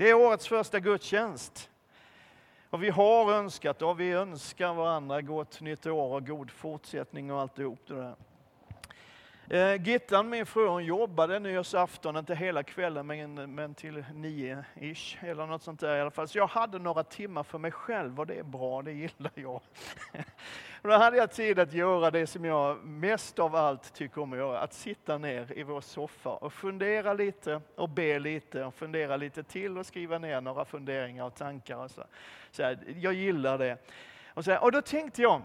Det är årets första gudstjänst. Och vi har önskat och vi önskar varandra gott nytt år och god fortsättning och alltihop det där. Eh, Gittan, min fru, hon jobbade nyårsafton, inte hela kvällen men, men till nio-ish eller något sånt där i alla fall. Så jag hade några timmar för mig själv och det är bra, det gillar jag. Då hade jag tid att göra det som jag mest av allt tycker om att göra, att sitta ner i vår soffa och fundera lite och be lite och fundera lite till och skriva ner några funderingar och tankar. Och så. Så här, jag gillar det. Och, så här, och då tänkte jag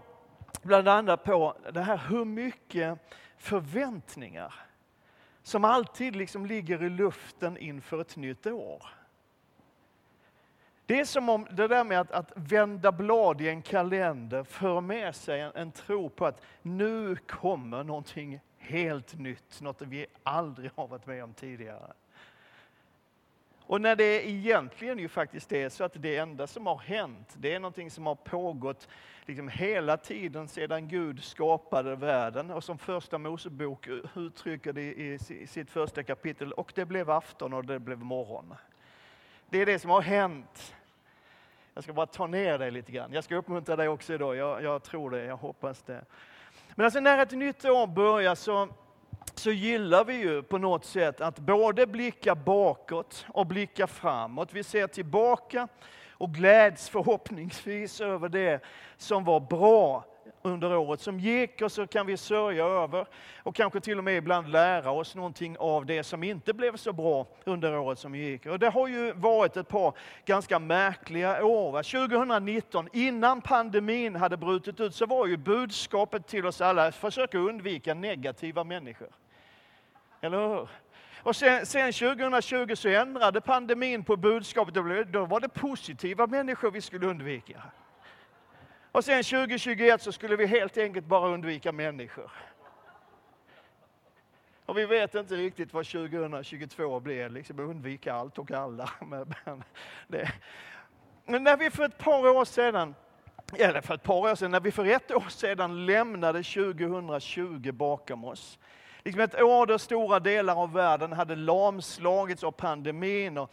bland annat på det här hur mycket förväntningar som alltid liksom ligger i luften inför ett nytt år. Det är som om det där med att, att vända blad i en kalender för med sig en, en tro på att nu kommer någonting helt nytt, något vi aldrig har varit med om tidigare. Och när det egentligen ju faktiskt är så att det enda som har hänt, det är någonting som har pågått liksom hela tiden sedan Gud skapade världen och som första Mosebok uttrycker det i sitt första kapitel. Och det blev afton och det blev morgon. Det är det som har hänt. Jag ska bara ta ner dig lite grann. Jag ska uppmuntra dig också idag. Jag, jag tror det, jag hoppas det. Men alltså när ett nytt år börjar så, så gillar vi ju på något sätt att både blicka bakåt och blicka framåt. Vi ser tillbaka och gläds förhoppningsvis över det som var bra under året som gick och så kan vi sörja över och kanske till och med ibland lära oss någonting av det som inte blev så bra under året som gick. Och det har ju varit ett par ganska märkliga år. 2019, innan pandemin hade brutit ut, så var ju budskapet till oss alla att försöka undvika negativa människor. Eller hur? Och sen, sen 2020 så ändrade pandemin på budskapet. Då var det positiva människor vi skulle undvika. Och sen 2021 så skulle vi helt enkelt bara undvika människor. Och vi vet inte riktigt vad 2022 blir, liksom undvika allt och alla. Men, det. Men när vi för ett par år sedan, eller för ett par år sedan, när vi för ett år sedan lämnade 2020 bakom oss, liksom ett år då stora delar av världen hade lamslagits av pandemin och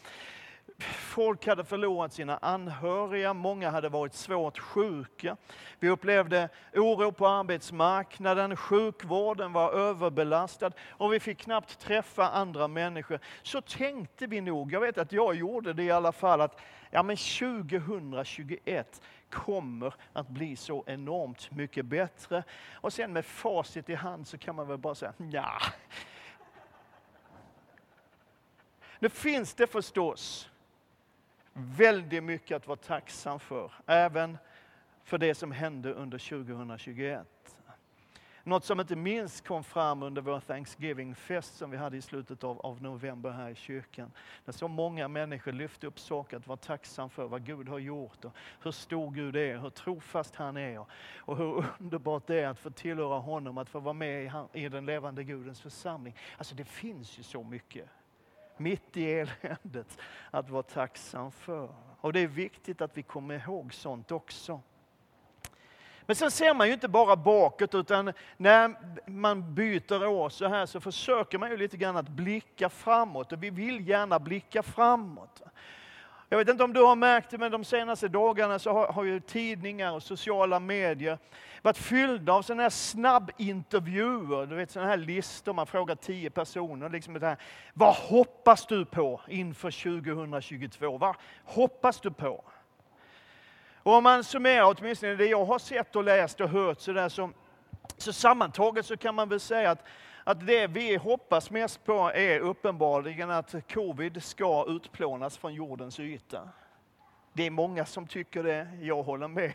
Folk hade förlorat sina anhöriga, många hade varit svårt sjuka. Vi upplevde oro på arbetsmarknaden, sjukvården var överbelastad och vi fick knappt träffa andra människor. Så tänkte vi nog, jag vet att jag gjorde det i alla fall, att ja, men 2021 kommer att bli så enormt mycket bättre. Och sen med facit i hand så kan man väl bara säga, ja. Nu finns det förstås väldigt mycket att vara tacksam för, även för det som hände under 2021. Något som inte minst kom fram under vår Thanksgiving-fest som vi hade i slutet av, av, november här i kyrkan. Där så många människor lyfte upp saker att vara tacksam för vad Gud har gjort och hur stor Gud är, hur trofast han är och, och hur underbart det är att få tillhöra honom, att få vara med i, i den levande Gudens församling. Alltså det finns ju så mycket mitt i eländet att vara tacksam för. Och det är viktigt att vi kommer ihåg sånt också. Men sen ser man ju inte bara bakåt, utan när man byter år så här så försöker man ju lite grann att blicka framåt. Och vi vill gärna blicka framåt. Jag vet inte om du har märkt det, men de senaste dagarna så har, har ju tidningar och sociala medier varit fyllda av sådana här snabbintervjuer. Du vet sådana här listor, man frågar tio personer. Liksom det här, vad hoppas du på inför 2022? Vad hoppas du på? Och om man summerar åtminstone det jag har sett och läst och hört så, där, så, så sammantaget så kan man väl säga att att det vi hoppas mest på är uppenbarligen att covid ska utplånas från jordens yta. Det är många som tycker det, jag håller med.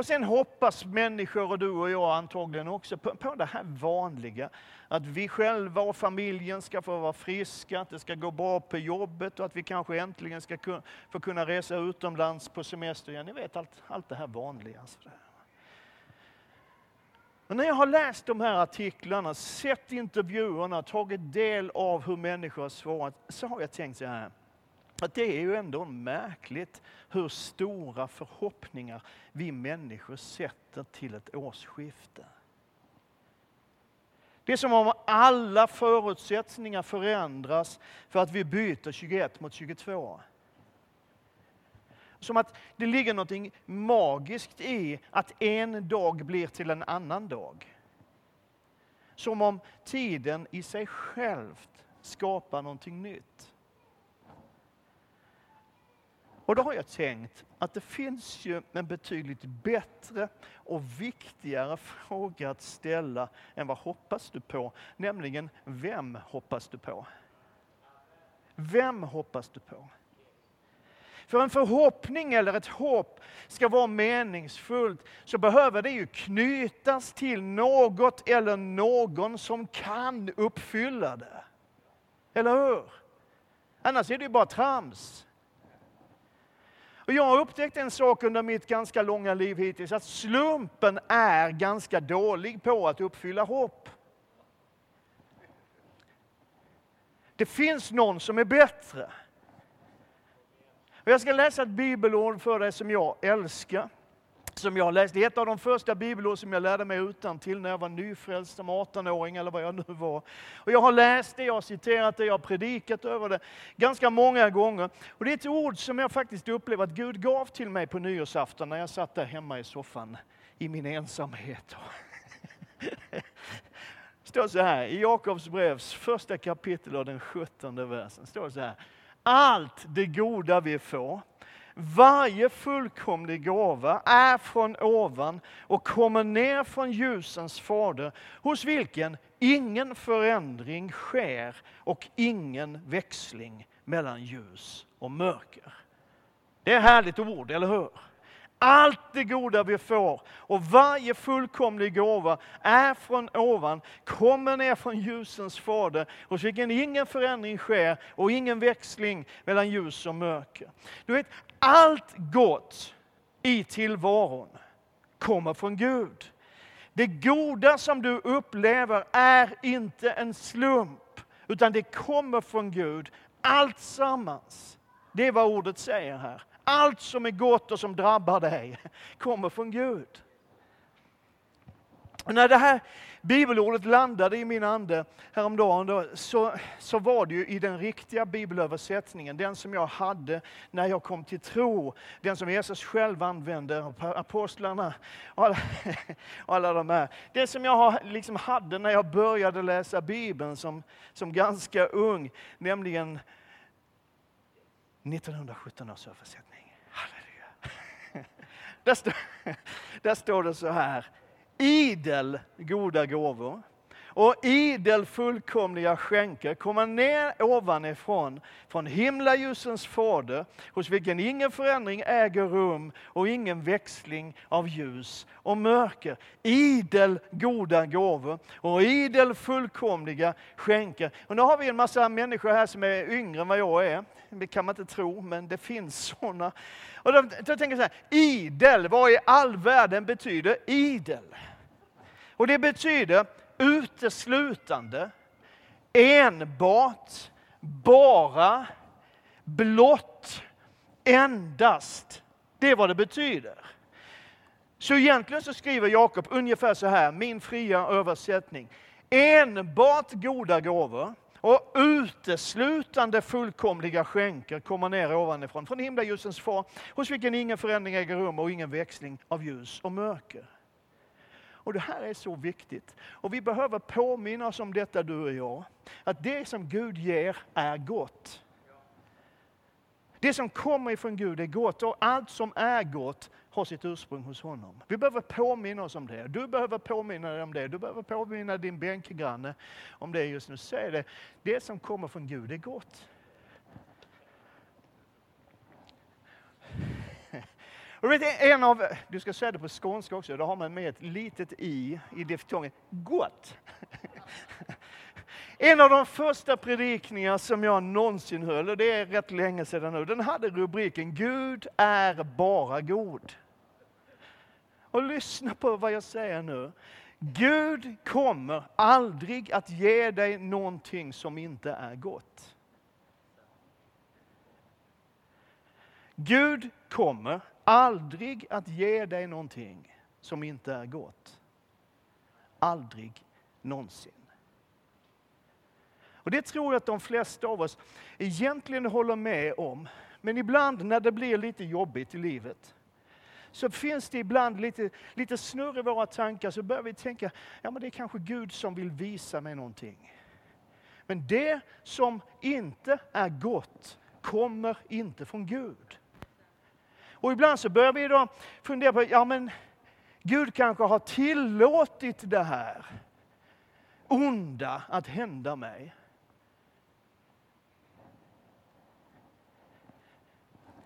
Och sen hoppas människor, och du och jag antagligen också, på, på det här vanliga. Att vi själva och familjen ska få vara friska, att det ska gå bra på jobbet och att vi kanske äntligen ska få kunna resa utomlands på semester igen. Ni vet allt, allt det här vanliga. Alltså. Sådär. Men när jag har läst de här artiklarna, sett intervjuerna, tagit del av hur människor har svarat, så har jag tänkt så här. Att det är ju ändå märkligt hur stora förhoppningar vi människor sätter till ett årsskifte. Det är som om alla förutsättningar förändras för att vi byter 21 mot 22. Som att det ligger något magiskt i att en dag blir till en annan dag. Som om tiden i sig självt skapar någonting nytt. Och då har jag tänkt att det finns ju en betydligt bättre och viktigare fråga att ställa än vad hoppas du på? Nämligen, vem hoppas du på? Vem hoppas du på? För en förhoppning eller ett hopp ska vara meningsfullt så behöver det ju knytas till något eller någon som kan uppfylla det. Eller hur? Annars är det ju bara trams. Och jag har upptäckt en sak under mitt ganska långa liv hittills, att slumpen är ganska dålig på att uppfylla hopp. Det finns någon som är bättre. Och jag ska läsa ett bibelord för dig som jag älskar. Som jag läst. Det är ett av de första bibelord som jag lärde mig utan till när jag var nyfrälst som 18-åring eller vad jag nu var. Och jag har läst det, jag har citerat det, jag har predikat över det ganska många gånger. Och det är ett ord som jag faktiskt upplever att Gud gav till mig på nyårsafton när jag satt där hemma i soffan i min ensamhet. Det står så här i Jakobs brevs första kapitel och den sjuttonde versen. Står så här allt det goda vi får, varje fullkomlig gåva är från ovan och kommer ner från ljusens fader, hos vilken ingen förändring sker och ingen växling mellan ljus och mörker. Det är ett härligt ord, eller hur? Allt det goda vi får och varje fullkomlig gåva är från ovan, kommer ner från ljusens fader, hos vilken ingen förändring sker och ingen växling mellan ljus och mörker. Du vet, allt gott i tillvaron kommer från Gud. Det goda som du upplever är inte en slump, utan det kommer från Gud. Allt sammans. Det är vad ordet säger här. Allt som är gott och som drabbar dig kommer från Gud. Och när det här bibelordet landade i min ande häromdagen då, så, så var det ju i den riktiga bibelöversättningen, den som jag hade när jag kom till tro, den som Jesus själv använde, apostlarna och alla, och alla de här. Det som jag liksom hade när jag började läsa Bibeln som, som ganska ung, nämligen 1917 års översättning. Halleluja. Där, står, där står det så här. Idel goda gåvor och idel fullkomliga skänker komma ner ovanifrån, från himlaljusens fader, hos vilken ingen förändring äger rum och ingen växling av ljus och mörker. Idel goda gåvor och idel fullkomliga skänker. Och nu har vi en massa människor här som är yngre än vad jag är. Det kan man inte tro, men det finns sådana. Och då, då tänker jag så här, idel, vad i all världen betyder idel? Och det betyder uteslutande, enbart, bara, blott, endast. Det är vad det betyder. Så egentligen så skriver Jakob ungefär så här, min fria översättning. Enbart goda gåvor och uteslutande fullkomliga skänker kommer ner ovanifrån, från himlaljusens far, hos vilken ingen förändring äger rum och ingen växling av ljus och mörker. Och det här är så viktigt. Och vi behöver påminna oss om detta du och jag. Att det som Gud ger är gott. Det som kommer ifrån Gud är gott och allt som är gott har sitt ursprung hos honom. Vi behöver påminna oss om det. Du behöver påminna dig om det. Du behöver påminna din bänkgranne om det just nu. Säg det. Det som kommer från Gud är gott. Och vet, en av, du ska säga det på skånska också, då har man med ett litet i i diftongen. Gott! En av de första predikningar som jag någonsin höll, och det är rätt länge sedan nu, den hade rubriken Gud är bara god. Och lyssna på vad jag säger nu. Gud kommer aldrig att ge dig någonting som inte är gott. Gud kommer aldrig att ge dig någonting som inte är gott. Aldrig någonsin. Och Det tror jag att de flesta av oss egentligen håller med om. Men ibland när det blir lite jobbigt i livet, så finns det ibland lite, lite snurr i våra tankar, så börjar vi tänka, ja men det är kanske Gud som vill visa mig någonting. Men det som inte är gott kommer inte från Gud. Och ibland så börjar vi då fundera på, ja men Gud kanske har tillåtit det här onda att hända mig.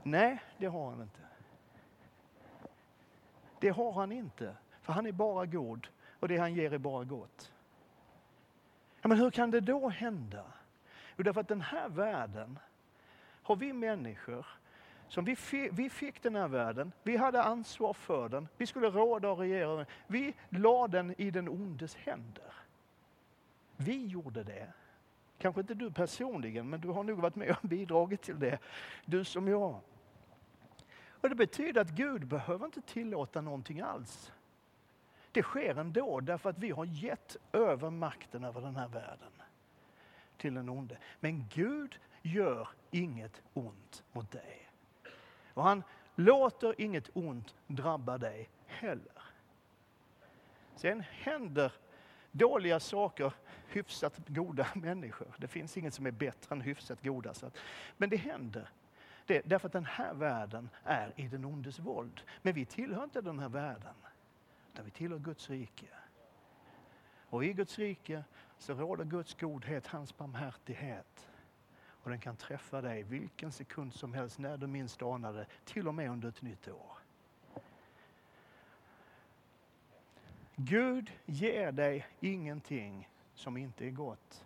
Nej, det har han inte. Det har han inte, för han är bara god och det han ger är bara gott. Ja, men hur kan det då hända? Jo, därför att den här världen har vi människor som vi, vi fick den här världen, vi hade ansvar för den, vi skulle råda och regera. Vi la den i den ondes händer. Vi gjorde det. Kanske inte du personligen, men du har nog varit med och bidragit till det. Du som jag. Och Det betyder att Gud behöver inte tillåta någonting alls. Det sker ändå därför att vi har gett över makten över den här världen till den onde. Men Gud gör inget ont mot dig. Och han låter inget ont drabba dig heller. Sen händer dåliga saker hyfsat goda människor. Det finns inget som är bättre än hyfsat goda. Men det händer. Det, därför att den här världen är i den ondes våld. Men vi tillhör inte den här världen. Utan vi tillhör Guds rike. Och i Guds rike så råder Guds godhet, hans barmhärtighet. Och den kan träffa dig vilken sekund som helst, när du minst anar det, till och med under ett nytt år. Gud ger dig ingenting som inte är gott.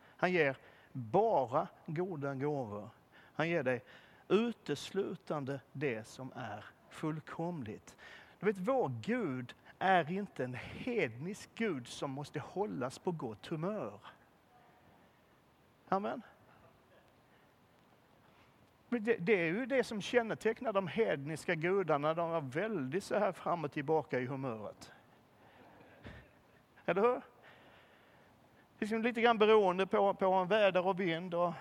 Han ger bara goda gåvor. Han ger dig uteslutande det som är fullkomligt. Du vet, vår Gud är inte en hednisk Gud som måste hållas på gott humör. Amen. Det, det, är ju det som kännetecknar de hedniska gudarna. De var väldigt så här fram och tillbaka i humöret. Eller hur? Liksom lite grann beroende på, på väder och vind och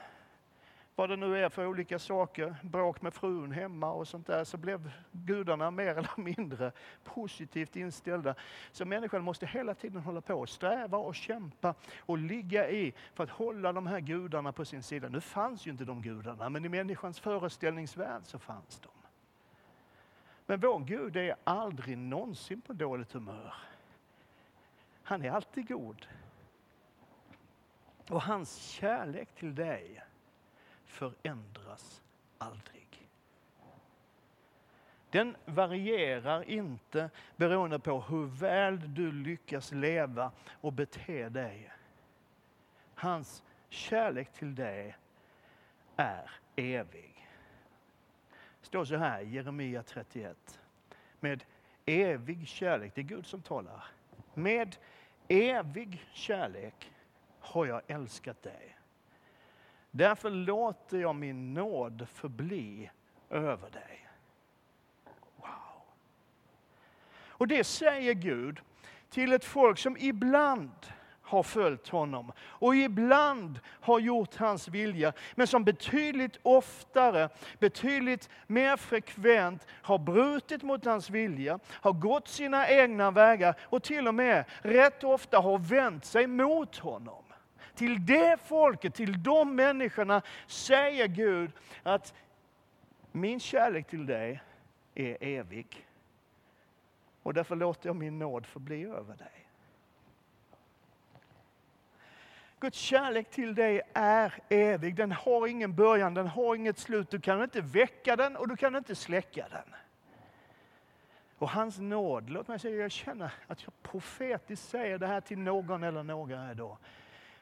vad det nu är för olika saker, bråk med frun hemma och sånt där, så blev gudarna mer eller mindre positivt inställda. Så människan måste hela tiden hålla på och sträva och kämpa och ligga i för att hålla de här gudarna på sin sida. Nu fanns ju inte de gudarna, men i människans föreställningsvärld så fanns de. Men vår Gud är aldrig någonsin på dåligt humör. Han är alltid god. Och hans kärlek till dig förändras aldrig. Den varierar inte beroende på hur väl du lyckas leva och bete dig. Hans kärlek till dig är evig. Det står så här i Jeremia 31. Med evig kärlek, det är Gud som talar. Med evig kärlek har jag älskat dig. Därför låter jag min nåd förbli över dig. Wow. Och det säger Gud till ett folk som ibland har följt honom och ibland har gjort hans vilja, men som betydligt oftare, betydligt mer frekvent har brutit mot hans vilja, har gått sina egna vägar och till och med rätt ofta har vänt sig mot honom. Till det folket, till de människorna säger Gud att min kärlek till dig är evig. Och därför låter jag min nåd förbli över dig. Guds kärlek till dig är evig. Den har ingen början, den har inget slut. Du kan inte väcka den och du kan inte släcka den. Och hans nåd, låt mig säga, jag känner att jag profetiskt säger det här till någon eller några idag.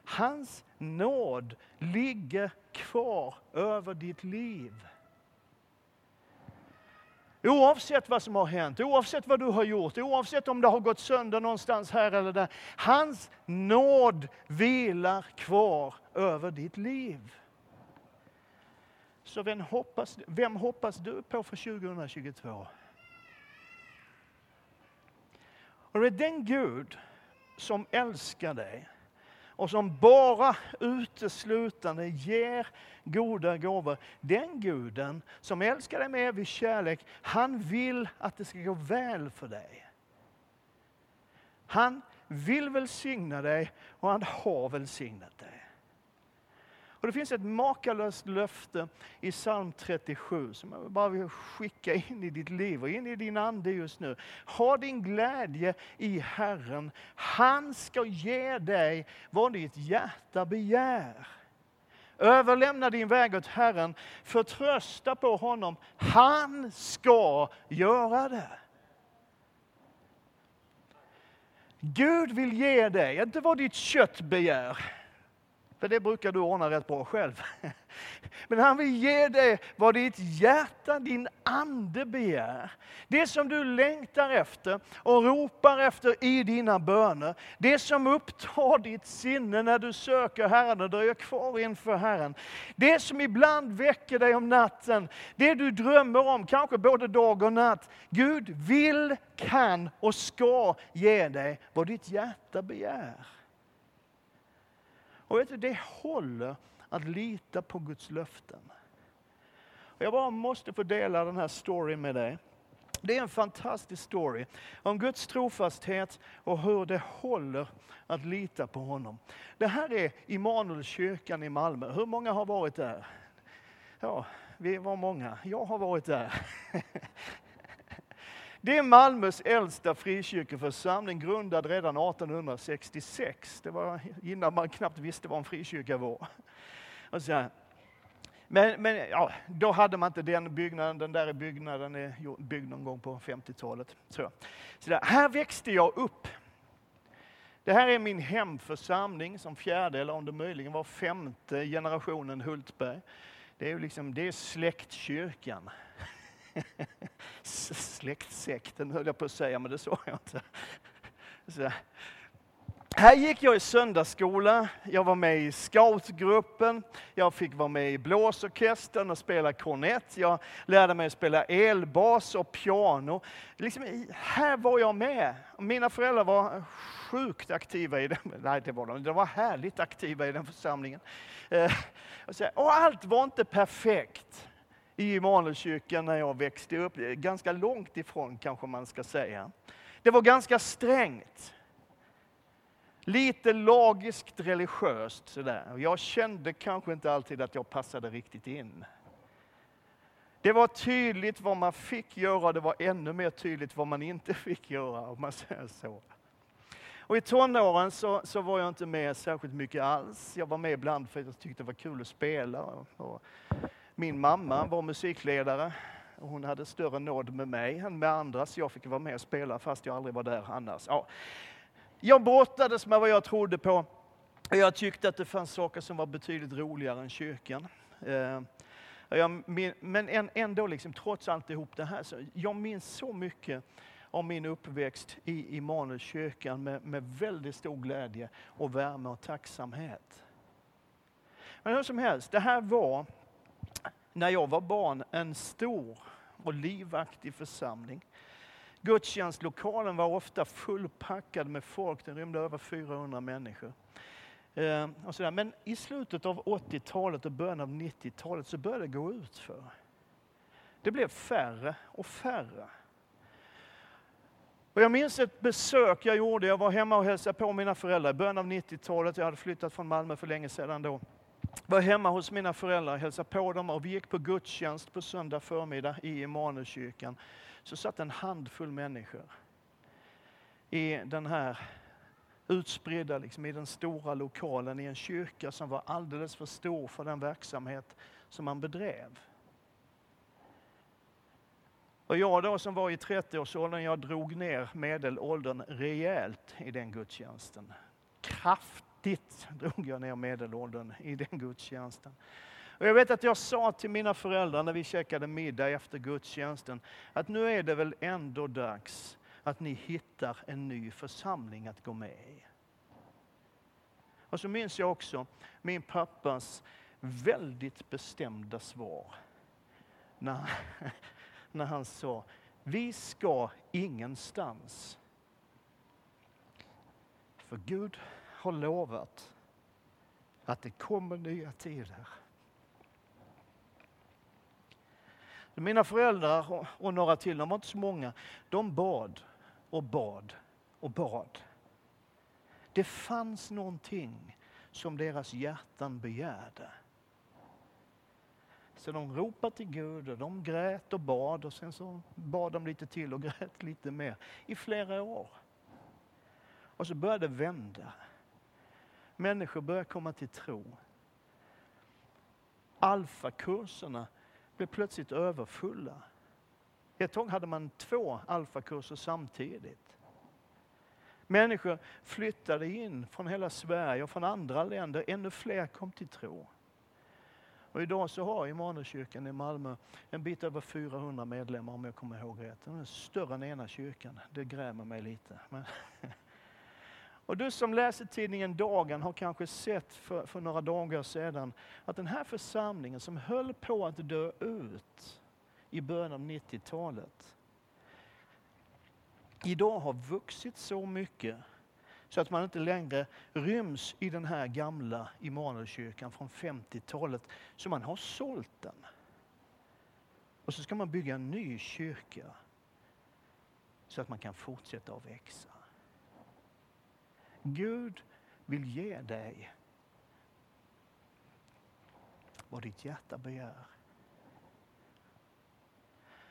Hans nåd ligger kvar över ditt liv. Oavsett vad som har hänt, oavsett vad du har gjort, oavsett om det har gått sönder någonstans här eller där. Hans nåd vilar kvar över ditt liv. Så vem hoppas, vem hoppas du på för 2022? Och det är den Gud som älskar dig och som bara uteslutande ger goda gåvor. Den guden som älskar dig med evig kärlek, han vill att det ska gå väl för dig. Han vill välsigna dig och han har välsignat dig. Och det finns ett makalöst löfte i psalm 37 som jag bara vill skicka in i ditt liv och in i din ande just nu. Ha din glädje i Herren. Han ska ge dig vad ditt hjärta begär. Överlämna din väg åt Herren, förtrösta på honom. Han ska göra det. Gud vill ge dig, inte vad ditt kött begär, för det brukar du ordna rätt bra själv. Men han vill ge dig vad ditt hjärta, din ande begär. Det som du längtar efter och ropar efter i dina böner. Det som upptar ditt sinne när du söker Herren och dröjer kvar inför Herren. Det som ibland väcker dig om natten. Det du drömmer om, kanske både dag och natt. Gud vill, kan och ska ge dig vad ditt hjärta begär. Och vet du, det håller att lita på Guds löften. Och jag bara måste få dela den här storyn med dig. Det är en fantastisk story om Guds trofasthet och hur det håller att lita på honom. Det här är Immanuelskyrkan i Malmö. Hur många har varit där? Ja, vi var många. Jag har varit där. Det är Malmös äldsta frikyrkoförsamling, grundad redan 1866. Det var innan man knappt visste vad en frikyrka var. Men, men ja, då hade man inte den byggnaden, den där byggnaden är byggd någon gång på 50-talet. Så. Så där. Här växte jag upp. Det här är min hemförsamling som fjärde, eller om det möjligen var femte generationen Hultberg. Det är, liksom, det är släktkyrkan. Släktsekten höll jag på att säga, men det sa jag inte. Så. Här gick jag i söndagsskola, jag var med i scoutgruppen, jag fick vara med i blåsorkestern och spela kornett, jag lärde mig att spela elbas och piano. Liksom, här var jag med. Mina föräldrar var sjukt aktiva i den, nej det var de, de var härligt aktiva i den församlingen. Eh, och allt var inte perfekt i Immanuelskyrkan när jag växte upp. Ganska långt ifrån kanske man ska säga. Det var ganska strängt. Lite lagiskt religiöst sådär. Jag kände kanske inte alltid att jag passade riktigt in. Det var tydligt vad man fick göra, det var ännu mer tydligt vad man inte fick göra, om man säger så. Och I tonåren så, så var jag inte med särskilt mycket alls. Jag var med ibland för att jag tyckte det var kul att spela. Och min mamma var musikledare. Och hon hade större nåd med mig än med andra, så jag fick vara med och spela fast jag aldrig var där annars. Ja. Jag brottades med vad jag trodde på. Jag tyckte att det fanns saker som var betydligt roligare än kyrkan. Eh, jag, men ändå, liksom, trots alltihop det här, så jag minns så mycket av min uppväxt i Immanuelskyrkan med, med väldigt stor glädje och värme och tacksamhet. Men hur som helst, det här var när jag var barn en stor och livaktig församling. Gudstjänstlokalen var ofta fullpackad med folk, den rymde över 400 människor. Eh, och sådär. Men i slutet av 80-talet och början av 90-talet så började det gå ut för. Det blev färre och färre. Och jag minns ett besök jag gjorde, jag var hemma och hälsade på mina föräldrar i början av 90-talet. Jag hade flyttat från Malmö för länge sedan då var hemma hos mina föräldrar, och hälsade på dem och vi gick på gudstjänst på söndag förmiddag i Immanuelskyrkan. Så satt en handfull människor i den här utspridda, liksom, i den stora lokalen i en kyrka som var alldeles för stor för den verksamhet som man bedrev. Och jag då som var i 30-årsåldern, jag drog ner medelåldern rejält i den gudstjänsten. Kraft kraftigt drog jag ner medelåldern i den gudstjänsten. Och jag vet att jag sa till mina föräldrar när vi käkade middag efter gudstjänsten, att nu är det väl ändå dags att ni hittar en ny församling att gå med i. Och så minns jag också min pappas väldigt bestämda svar. När, när han sa, vi ska ingenstans. För Gud har lovat att det kommer nya tider. Mina föräldrar och några till, de var inte så många, de bad och bad och bad. Det fanns någonting som deras hjärtan begärde. Så de ropade till Gud och de grät och bad och sen så bad de lite till och grät lite mer i flera år. Och så började det vända. Människor började komma till tro. Alfakurserna blev plötsligt överfulla. Ett tag hade man två alfakurser samtidigt. Människor flyttade in från hela Sverige och från andra länder. Ännu fler kom till tro. Och idag så har Immanuelskyrkan i Malmö en bit över 400 medlemmar om jag kommer ihåg rätt. Den är större än ena kyrkan. Det grämer mig lite. Men och du som läser tidningen Dagen har kanske sett för, för några dagar sedan att den här församlingen som höll på att dö ut i början av 90-talet idag har vuxit så mycket så att man inte längre ryms i den här gamla Immanuelskyrkan från 50-talet. Så man har sålt den. Och så ska man bygga en ny kyrka så att man kan fortsätta att växa. Gud vill ge dig vad ditt hjärta begär.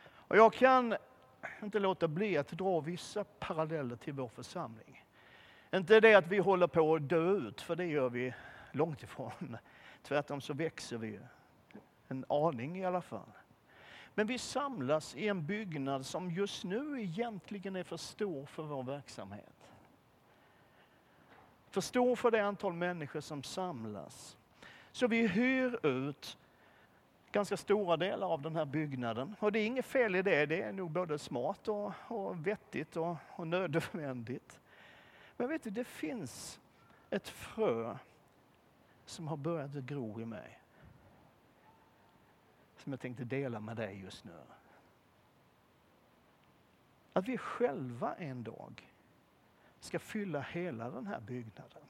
Och jag kan inte låta bli att dra vissa paralleller till vår församling. Inte det att vi håller på att dö ut, för det gör vi långt ifrån. Tvärtom så växer vi en aning i alla fall. Men vi samlas i en byggnad som just nu egentligen är för stor för vår verksamhet. För stor för det antal människor som samlas. Så vi hyr ut ganska stora delar av den här byggnaden. Och det är inget fel i det, det är nog både smart och, och vettigt och, och nödvändigt. Men vet du, det finns ett frö som har börjat gro i mig. Som jag tänkte dela med dig just nu. Att vi själva en dag ska fylla hela den här byggnaden.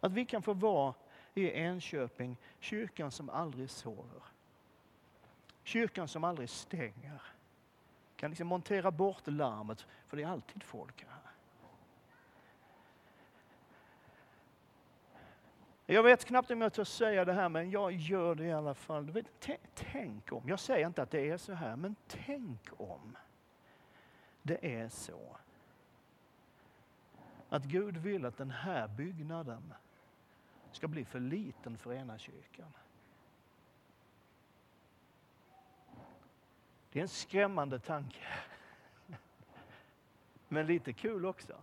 Att vi kan få vara i Enköping kyrkan som aldrig sover. Kyrkan som aldrig stänger kan liksom montera bort larmet, för det är alltid folk här. Jag vet knappt om jag törs säga det här, men jag gör det i alla fall. Vet, tänk om, jag säger inte att det är så här, men tänk om det är så att Gud vill att den här byggnaden ska bli för liten för ena kyrkan. Det är en skrämmande tanke. Men lite kul också.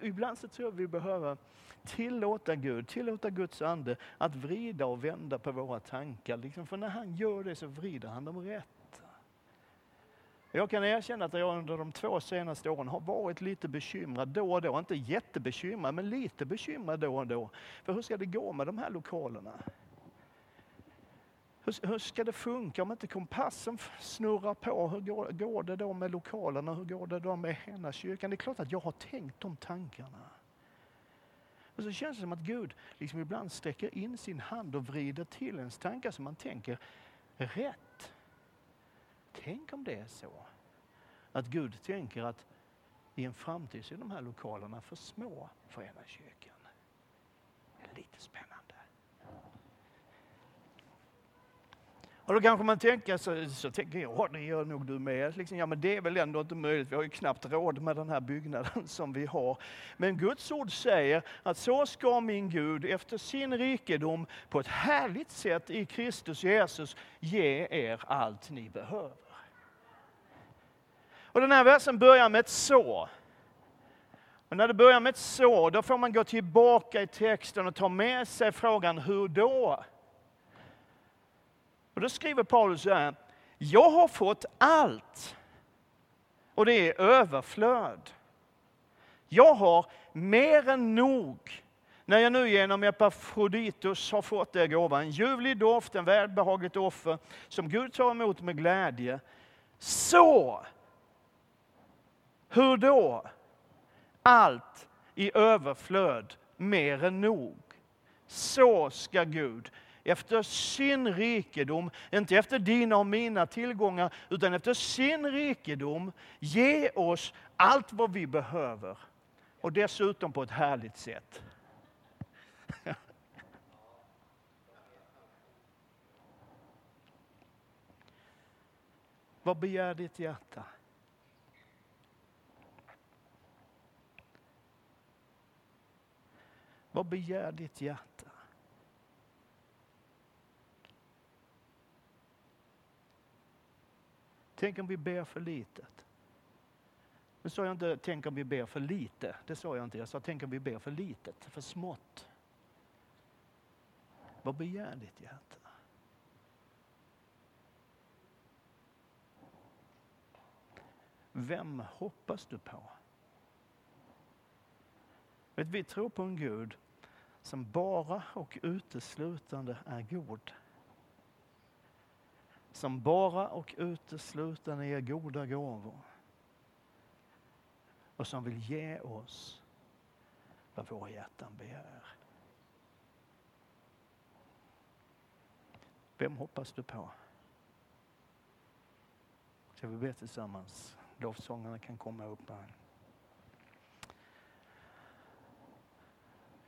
Ibland så tror jag vi behöver tillåta Gud, tillåta Guds ande att vrida och vända på våra tankar. Liksom, för när han gör det så vrider han dem rätt. Jag kan erkänna att jag under de två senaste åren har varit lite bekymrad då och då. Inte jättebekymrad, men lite bekymrad då och då. För hur ska det gå med de här lokalerna? Hur, hur ska det funka om inte kompassen snurrar på? Hur går, går det då med lokalerna? Hur går det då med kyrkan? Det är klart att jag har tänkt de tankarna. Och så känns det som att Gud liksom ibland sträcker in sin hand och vrider till ens tankar så man tänker rätt. Tänk om det är så att Gud tänker att i en framtid så är de här lokalerna för små för ena kyrkan. Det är lite spännande. Och då kanske man tänker, så, så tänker jag, det gör nog du med. Liksom, ja men det är väl ändå inte möjligt, vi har ju knappt råd med den här byggnaden som vi har. Men Guds ord säger att så ska min Gud efter sin rikedom på ett härligt sätt i Kristus Jesus ge er allt ni behöver. Och den här versen börjar med ett så. Och när det börjar med ett så, då får man gå tillbaka i texten och ta med sig frågan hur då? Och då skriver Paulus så här, jag har fått allt och det är överflöd. Jag har mer än nog när jag nu genom Epafroditus har fått er gåva, en ljuvlig doft, en välbehagligt offer som Gud tar emot med glädje. Så, hur då? Allt i överflöd mer än nog. Så ska Gud efter sin rikedom, inte efter dina och mina tillgångar, utan efter sin rikedom ge oss allt vad vi behöver. Och dessutom på ett härligt sätt. Vad begär ditt hjärta? Vad begär ditt hjärta? Tänk om vi ber för litet? Nu sa jag inte tänk om vi ber för lite. Det sa jag inte. Jag sa tänk om vi ber för litet, för smått. Vad begär ditt hjärta? Vem hoppas du på? Vet, vi tror på en Gud som bara och uteslutande är god. Som bara och uteslutande ger goda gåvor. Och som vill ge oss vad våra hjärtan begär. Vem hoppas du på? Ska vi be tillsammans? Lovsångarna kan komma upp här.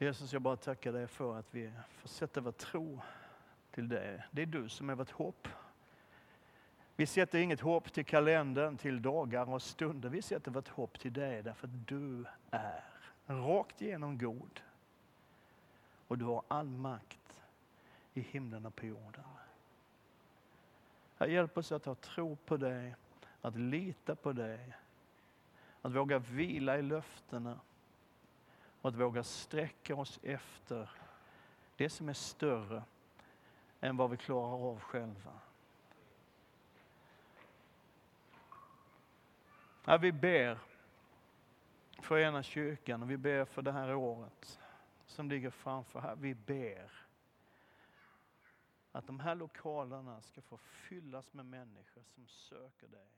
Jesus, jag bara tackar dig för att vi får sätta vår tro till dig. Det är du som är vårt hopp. Vi sätter inget hopp till kalendern, till dagar och stunder. Vi sätter vårt hopp till dig därför att du är rakt igenom god. Och du har all makt i himlen och på jorden. Hjälp oss att ha tro på dig, att lita på dig, att våga vila i löftena och att våga sträcka oss efter det som är större än vad vi klarar av själva. Ja, vi ber för ena kyrkan och vi ber för det här året som ligger framför här. Vi ber att de här lokalerna ska få fyllas med människor som söker dig.